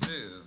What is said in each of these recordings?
two.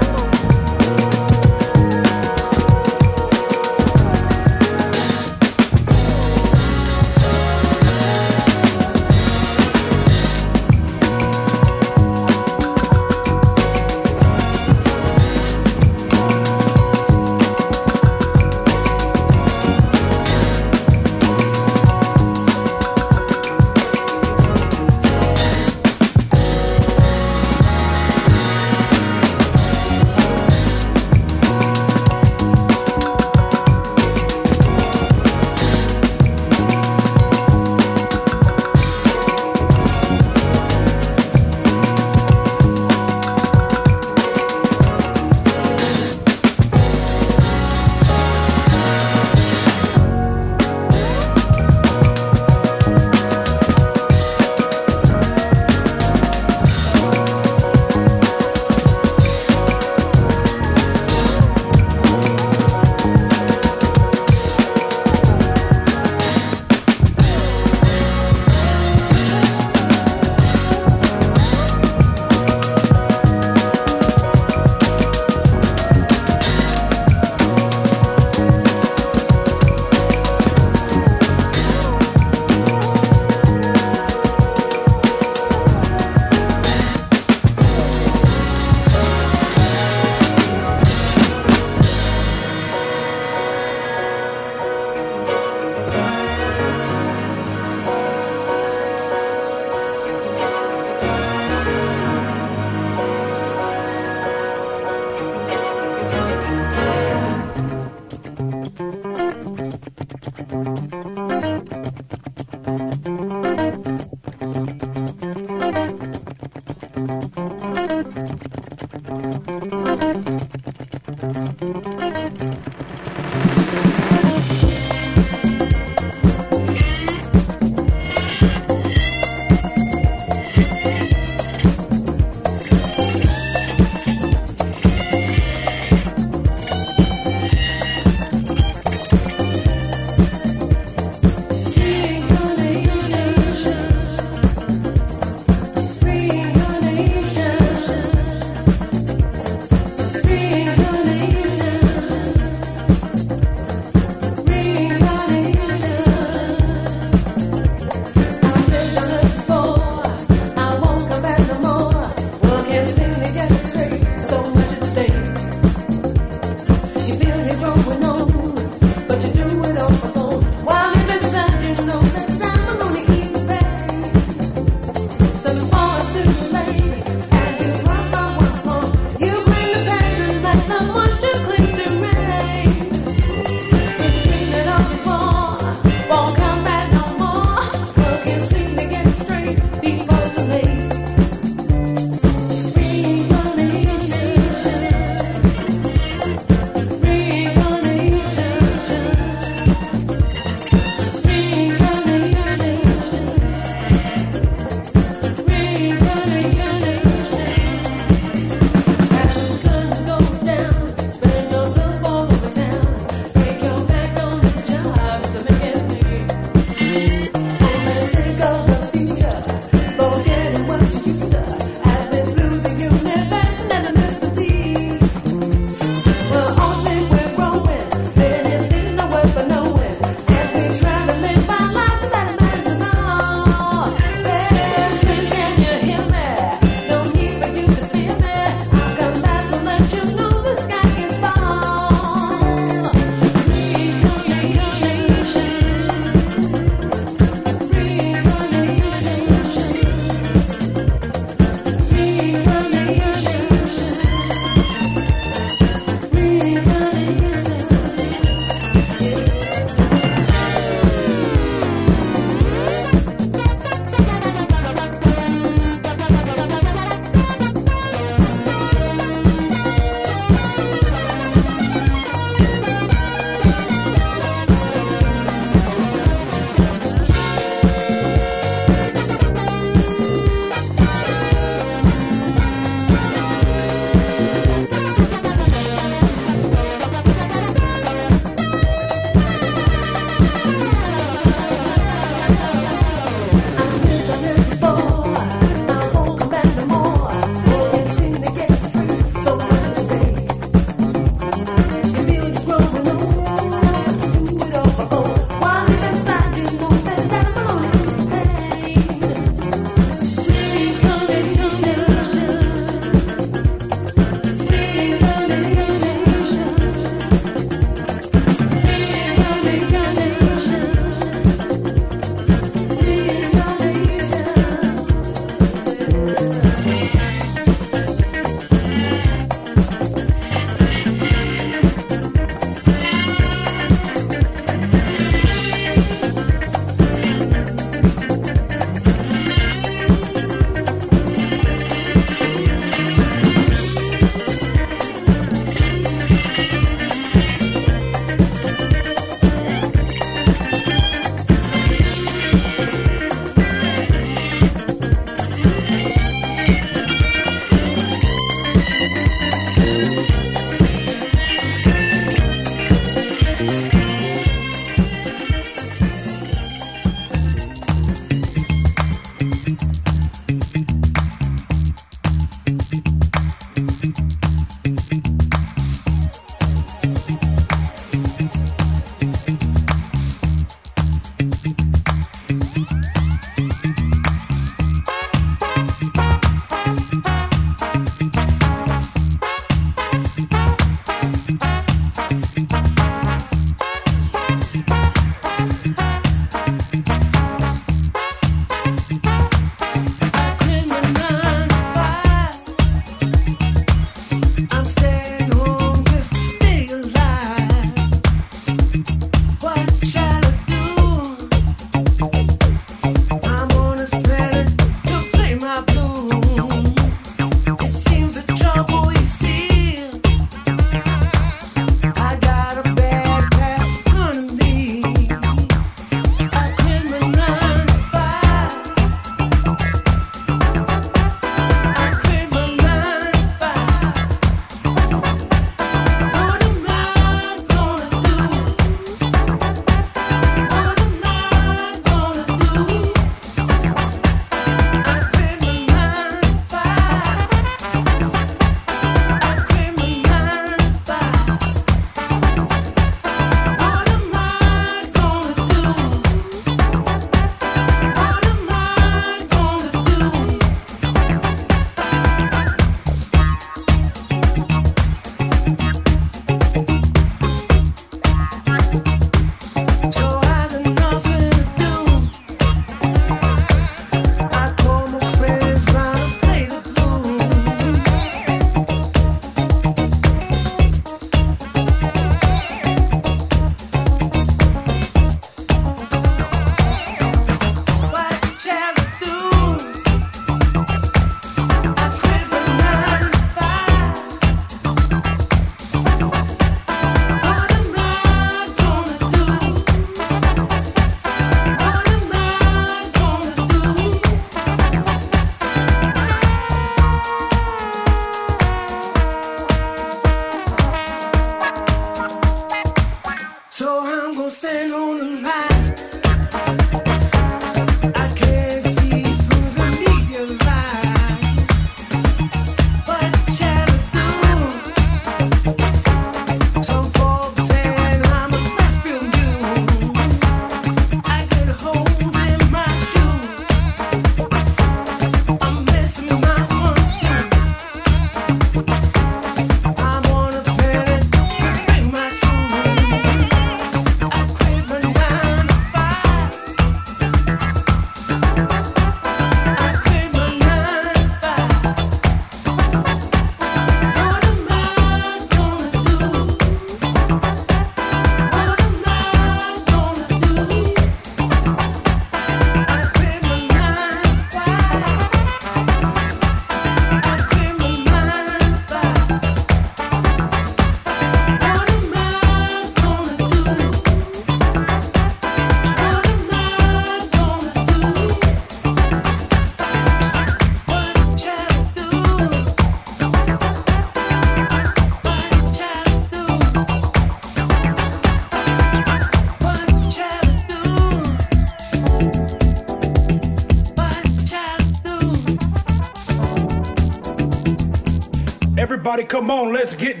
Come on, let's get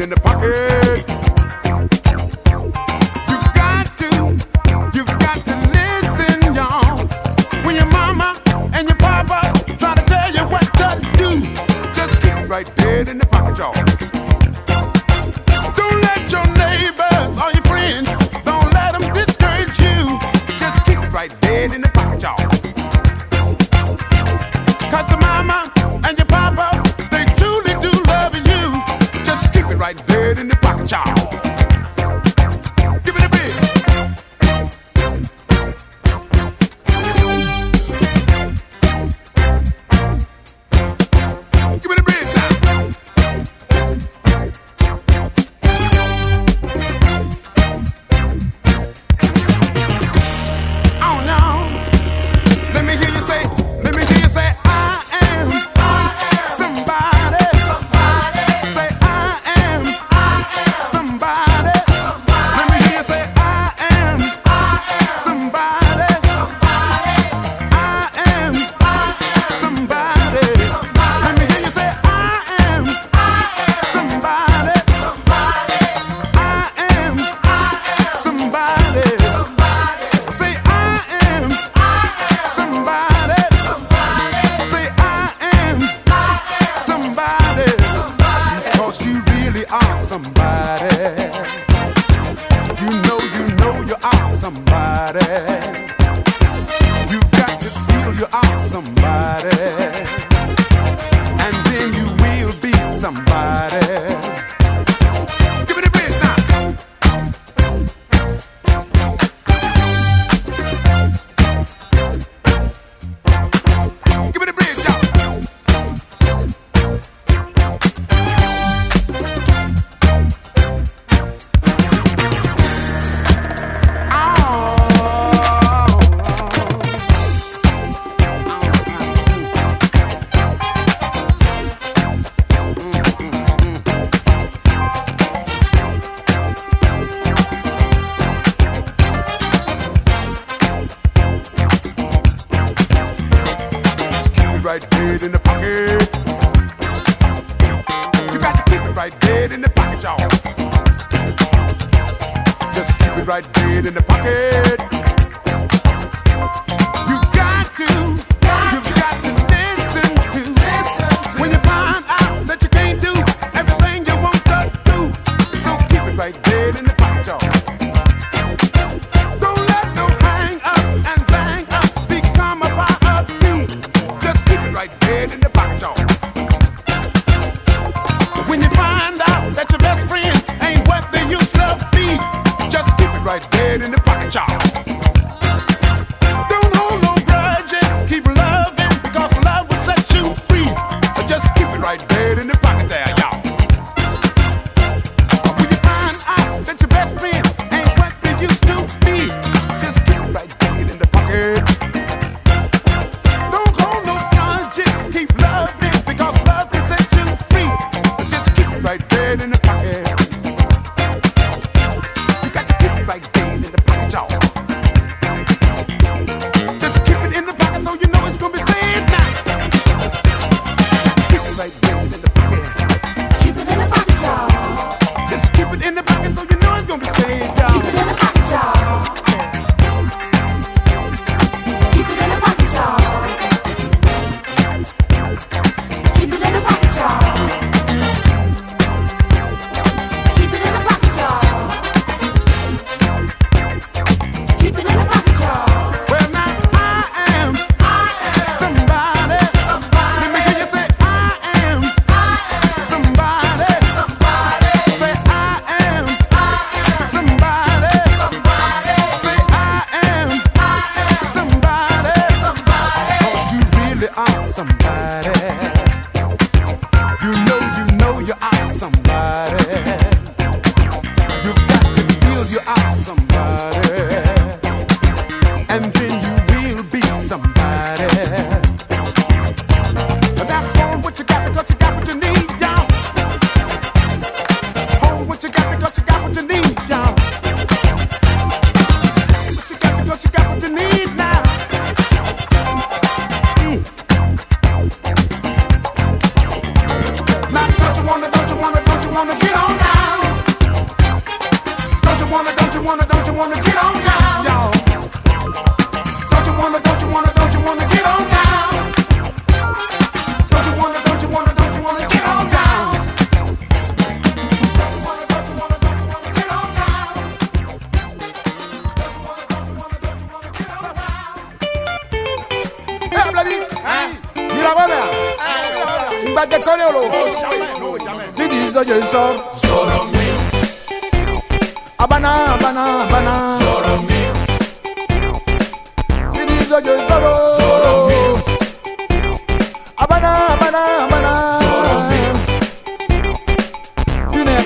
in the pocket. you got to, you got to listen, y'all. When your mama and your papa try to tell you what to do, just keep right in the pocket, y'all. Don't let your neighbors or your friends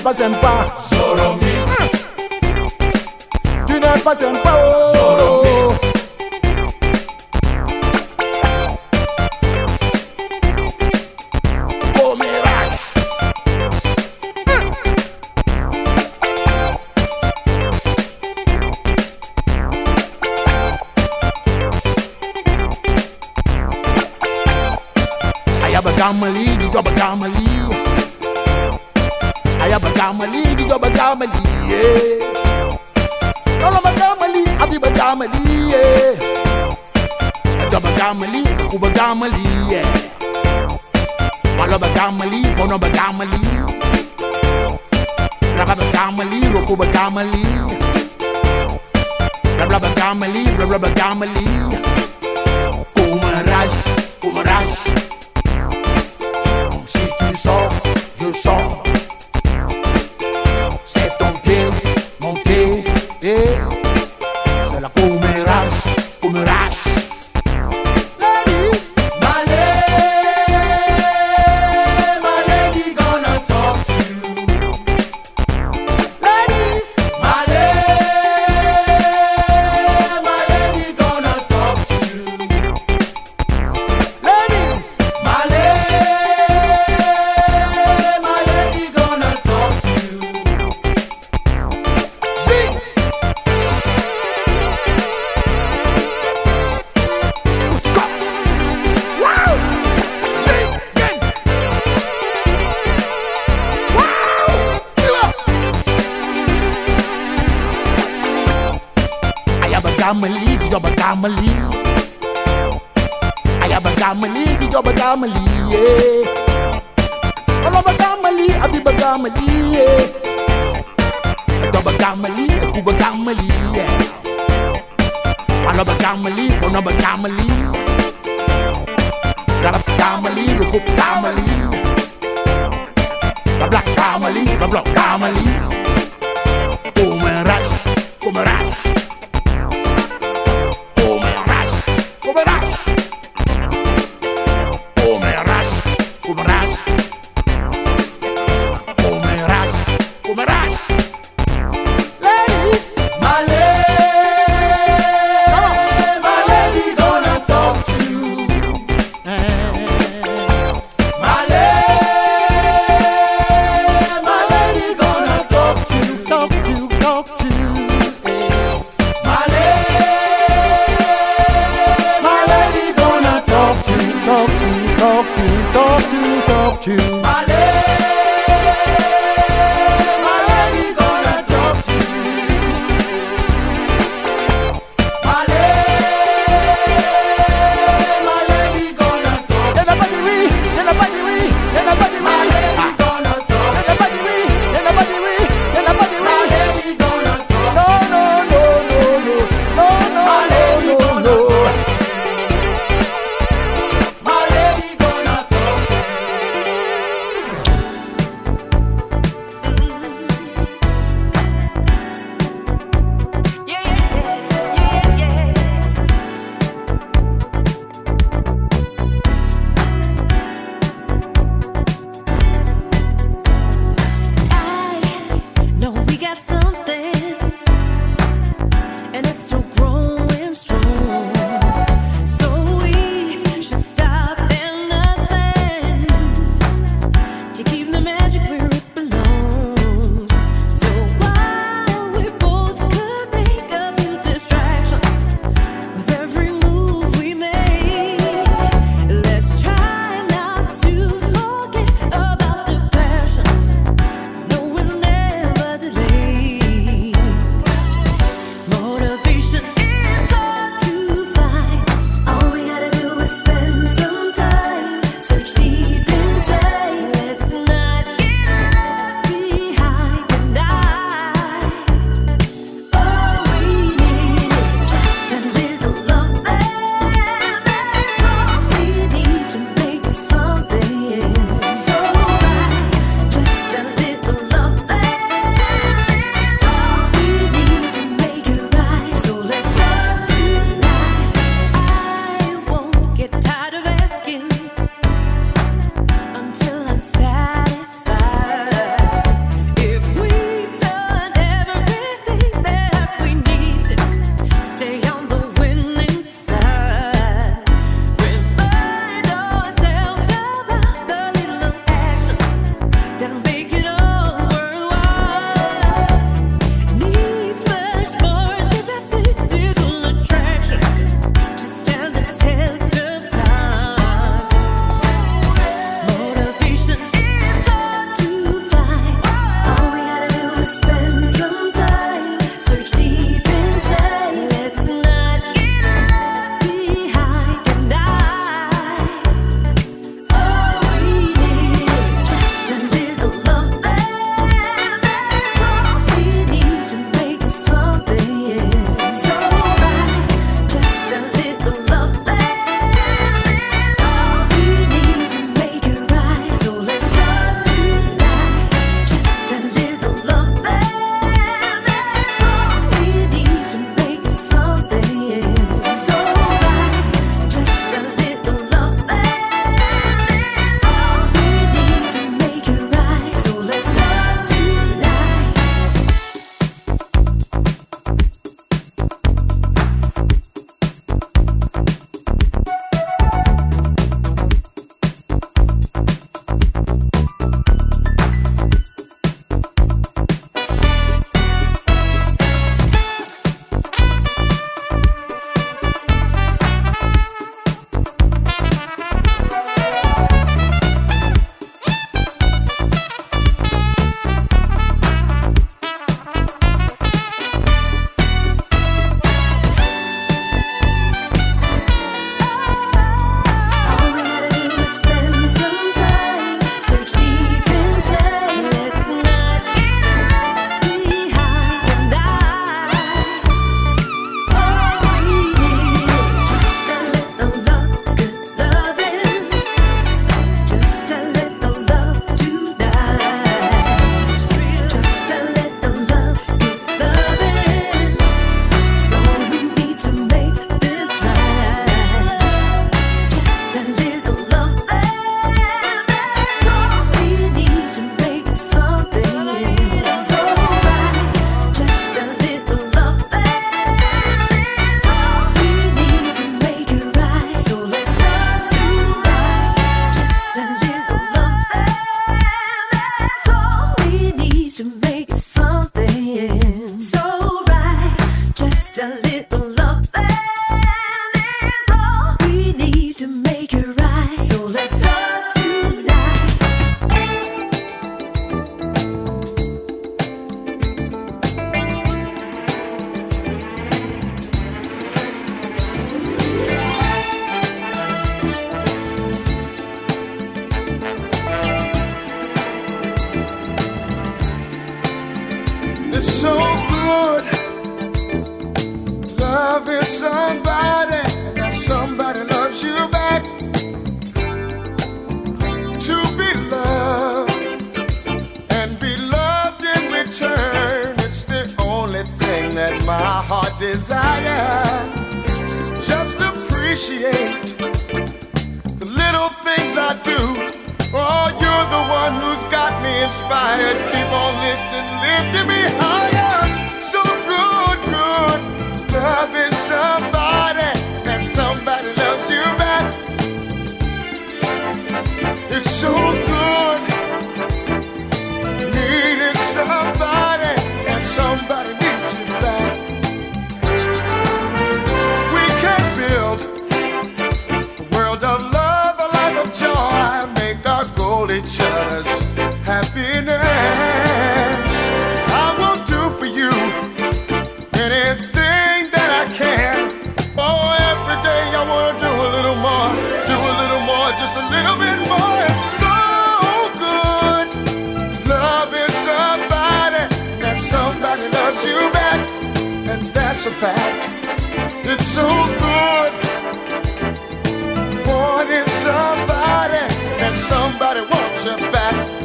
pas sympa. Solo mix. Ah. Tu n'es pas sympa. Oh. gamali, the jobba gamali. I have a family. the jobba gamali, yeah. I love a family. I be a family. yeah. A jobba gamali, a kuba yeah. I love a family. one of a family. Got a gamali, the kuba gamali. The black gamali, the black gamali. a fact. It's so good. Wanting somebody, and somebody wants you back.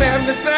75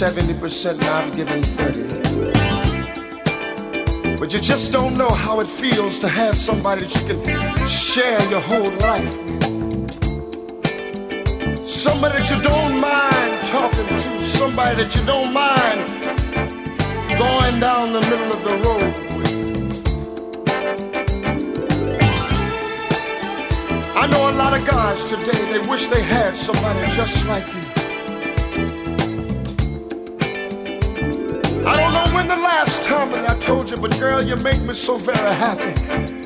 and I've given 30. But you just don't know how it feels to have somebody that you can share your whole life with. Somebody that you don't mind talking to, somebody that you don't mind going down the middle of the road with. I know a lot of guys today, they wish they had somebody just like you. I told you, but girl, you make me so very happy.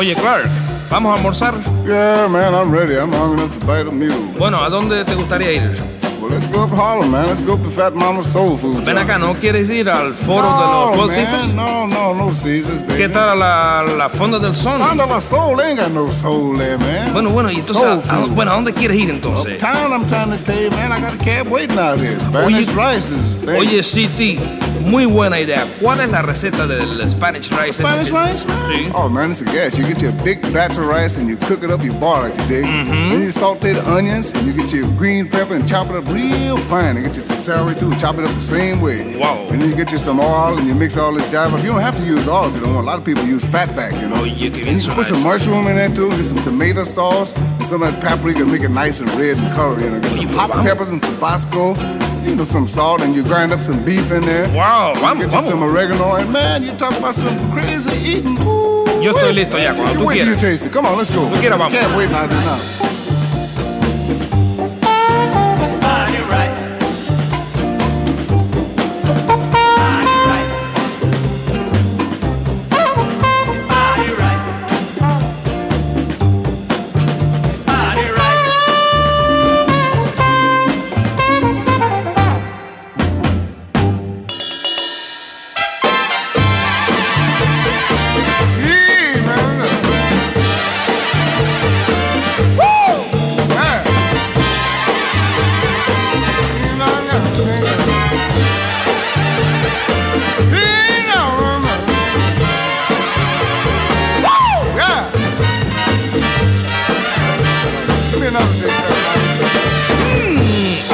Oye, Clark, ¿vamos a almorzar? Yeah, man, I'm ready. I'm hungry enough to bite a mule. Bueno, ¿a dónde te gustaría ir? Well, let's go up Harlem, man. Let's go up to Fat Mama's Soul Food. Ven acá, ¿no quieres ir al foro no, de los man, Caesars? No, no, no Caesars, baby. ¿Qué tal la, la fonda del son? Fonda Soul, they ain't got no soul there, man. Bueno, bueno, y entonces, Soul ¿a, a- bueno, ¿a dónde quieres ir entonces? Uptown, I'm trying to tell you, man, I got a cab waiting out here. Spanish Oye- rice is. Oye, City, muy buena idea. ¿Cuál es la receta del Spanish rice? Spanish rice, man? Sí. Oh, man, it's a gas. You get your big batch of rice and you cook it up, you boil it, you dig? Mm-hmm. Then you saute the onions and you get your green pepper and chop it up real fine. And get you some celery too, chop it up the same way. Wow. And then you get you some oil and you mix all this jive up. You don't have to use oil if you don't want. A lot of people use fatback, you know. Oye, qué bien And you suena put some mushroom in there too, get some tomato sauce and some of that paprika, to make it nice and red and color, you know. Get Oye, some pues hot vamos. peppers and Tabasco, you know, some salt, and you grind up some beef in there. Wow, vamos, Get you some oregano, and man, you talk about some crazy eating. Ooh, Yo estoy listo ya, cuando tú till you taste it. Come on, let's go. Tú quieras, vamos. Can't wait now.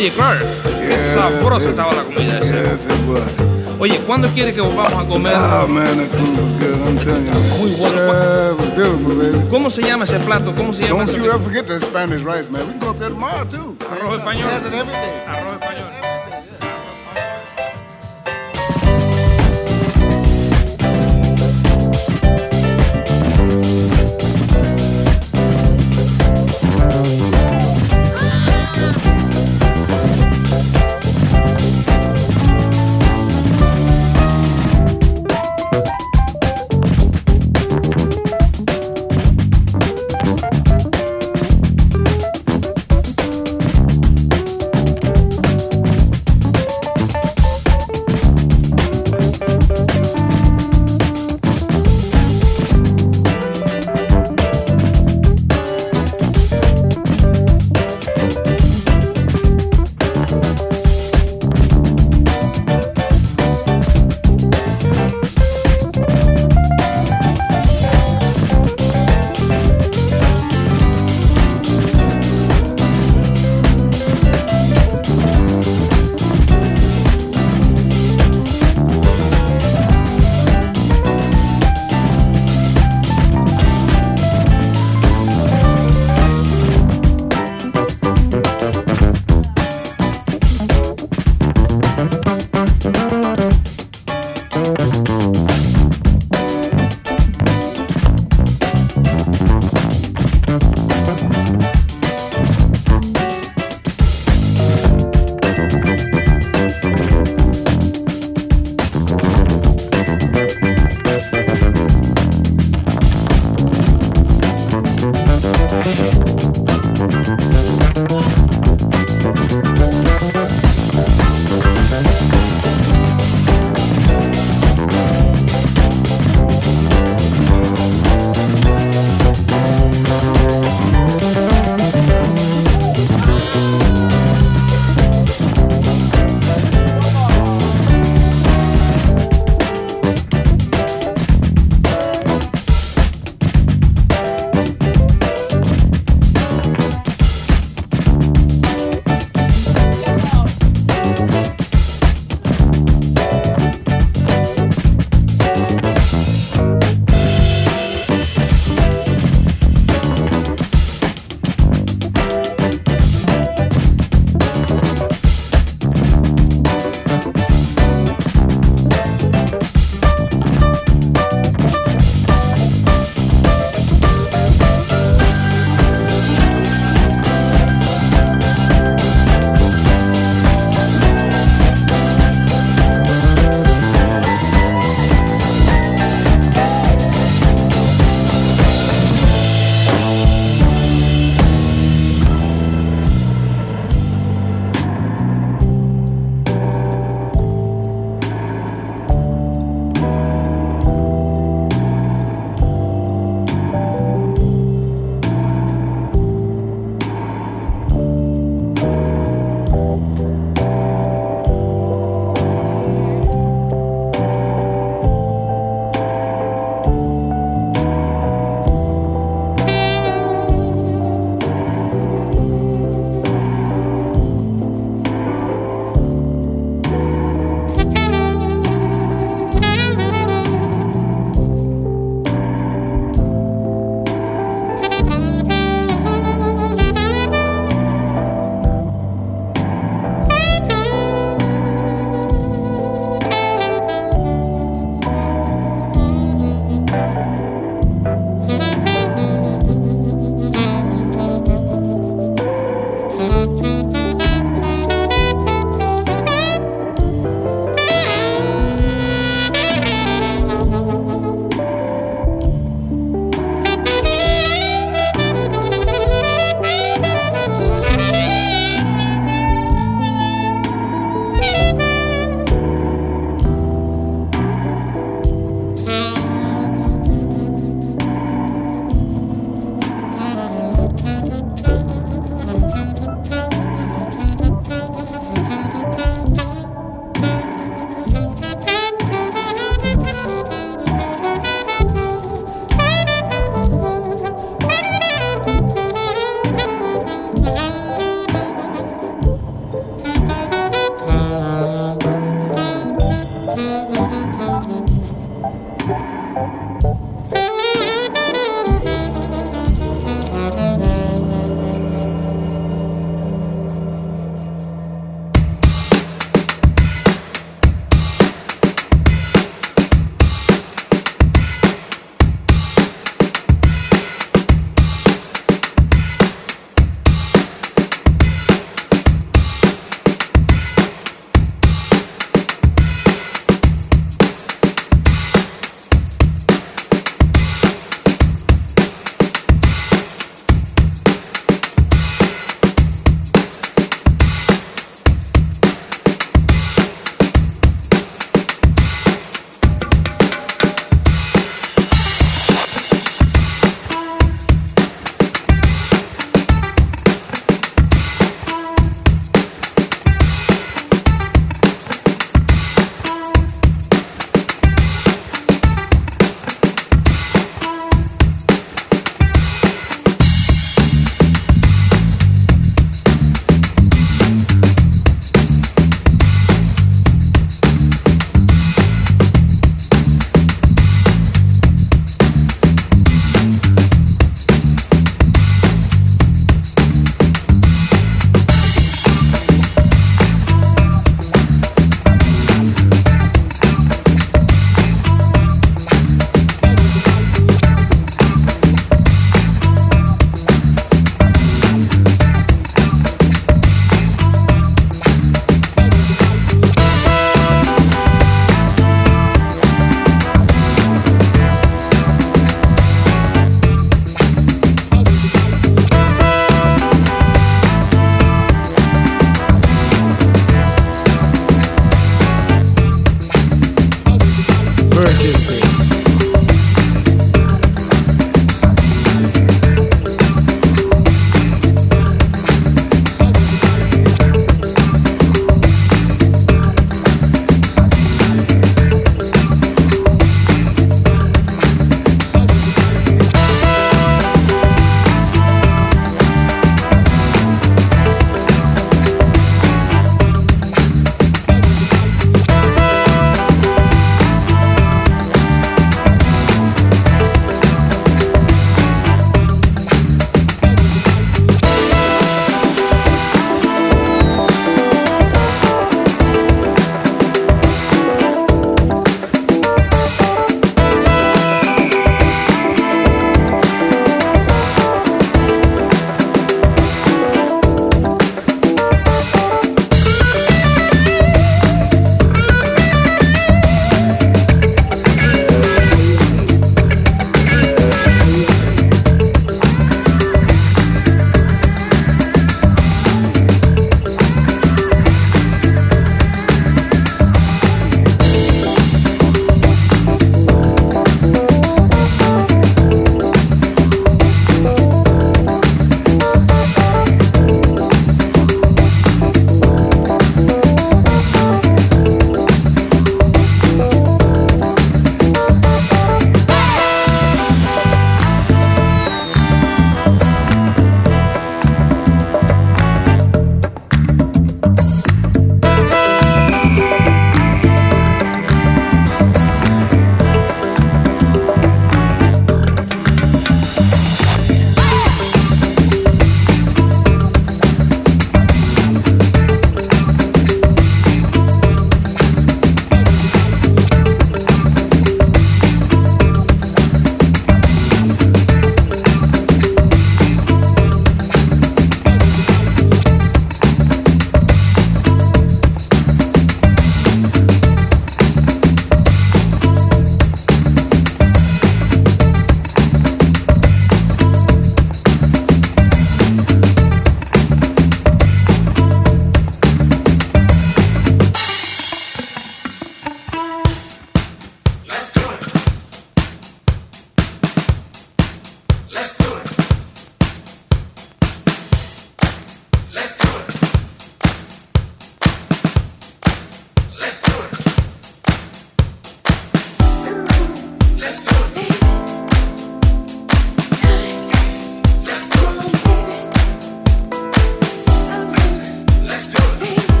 Oye, Clark, qué Yeah, sabrosa estaba la comida esa. Was. Oye, ¿cuándo quieres que volvamos a comer? Man, that food was good. I'm telling you. man. Muy bueno. Baby. ¿Cómo se llama ese plato? ¿Cómo se llama Don't you ever forget that Spanish rice, man. We can go up there tomorrow too. Arroz español. Has it every day. Arroz español.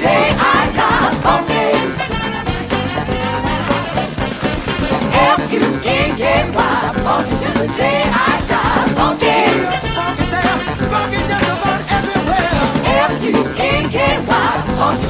day I funky. F-U-N-K-Y, funky funky. Just about everywhere. F-U-N-K-Y, funky.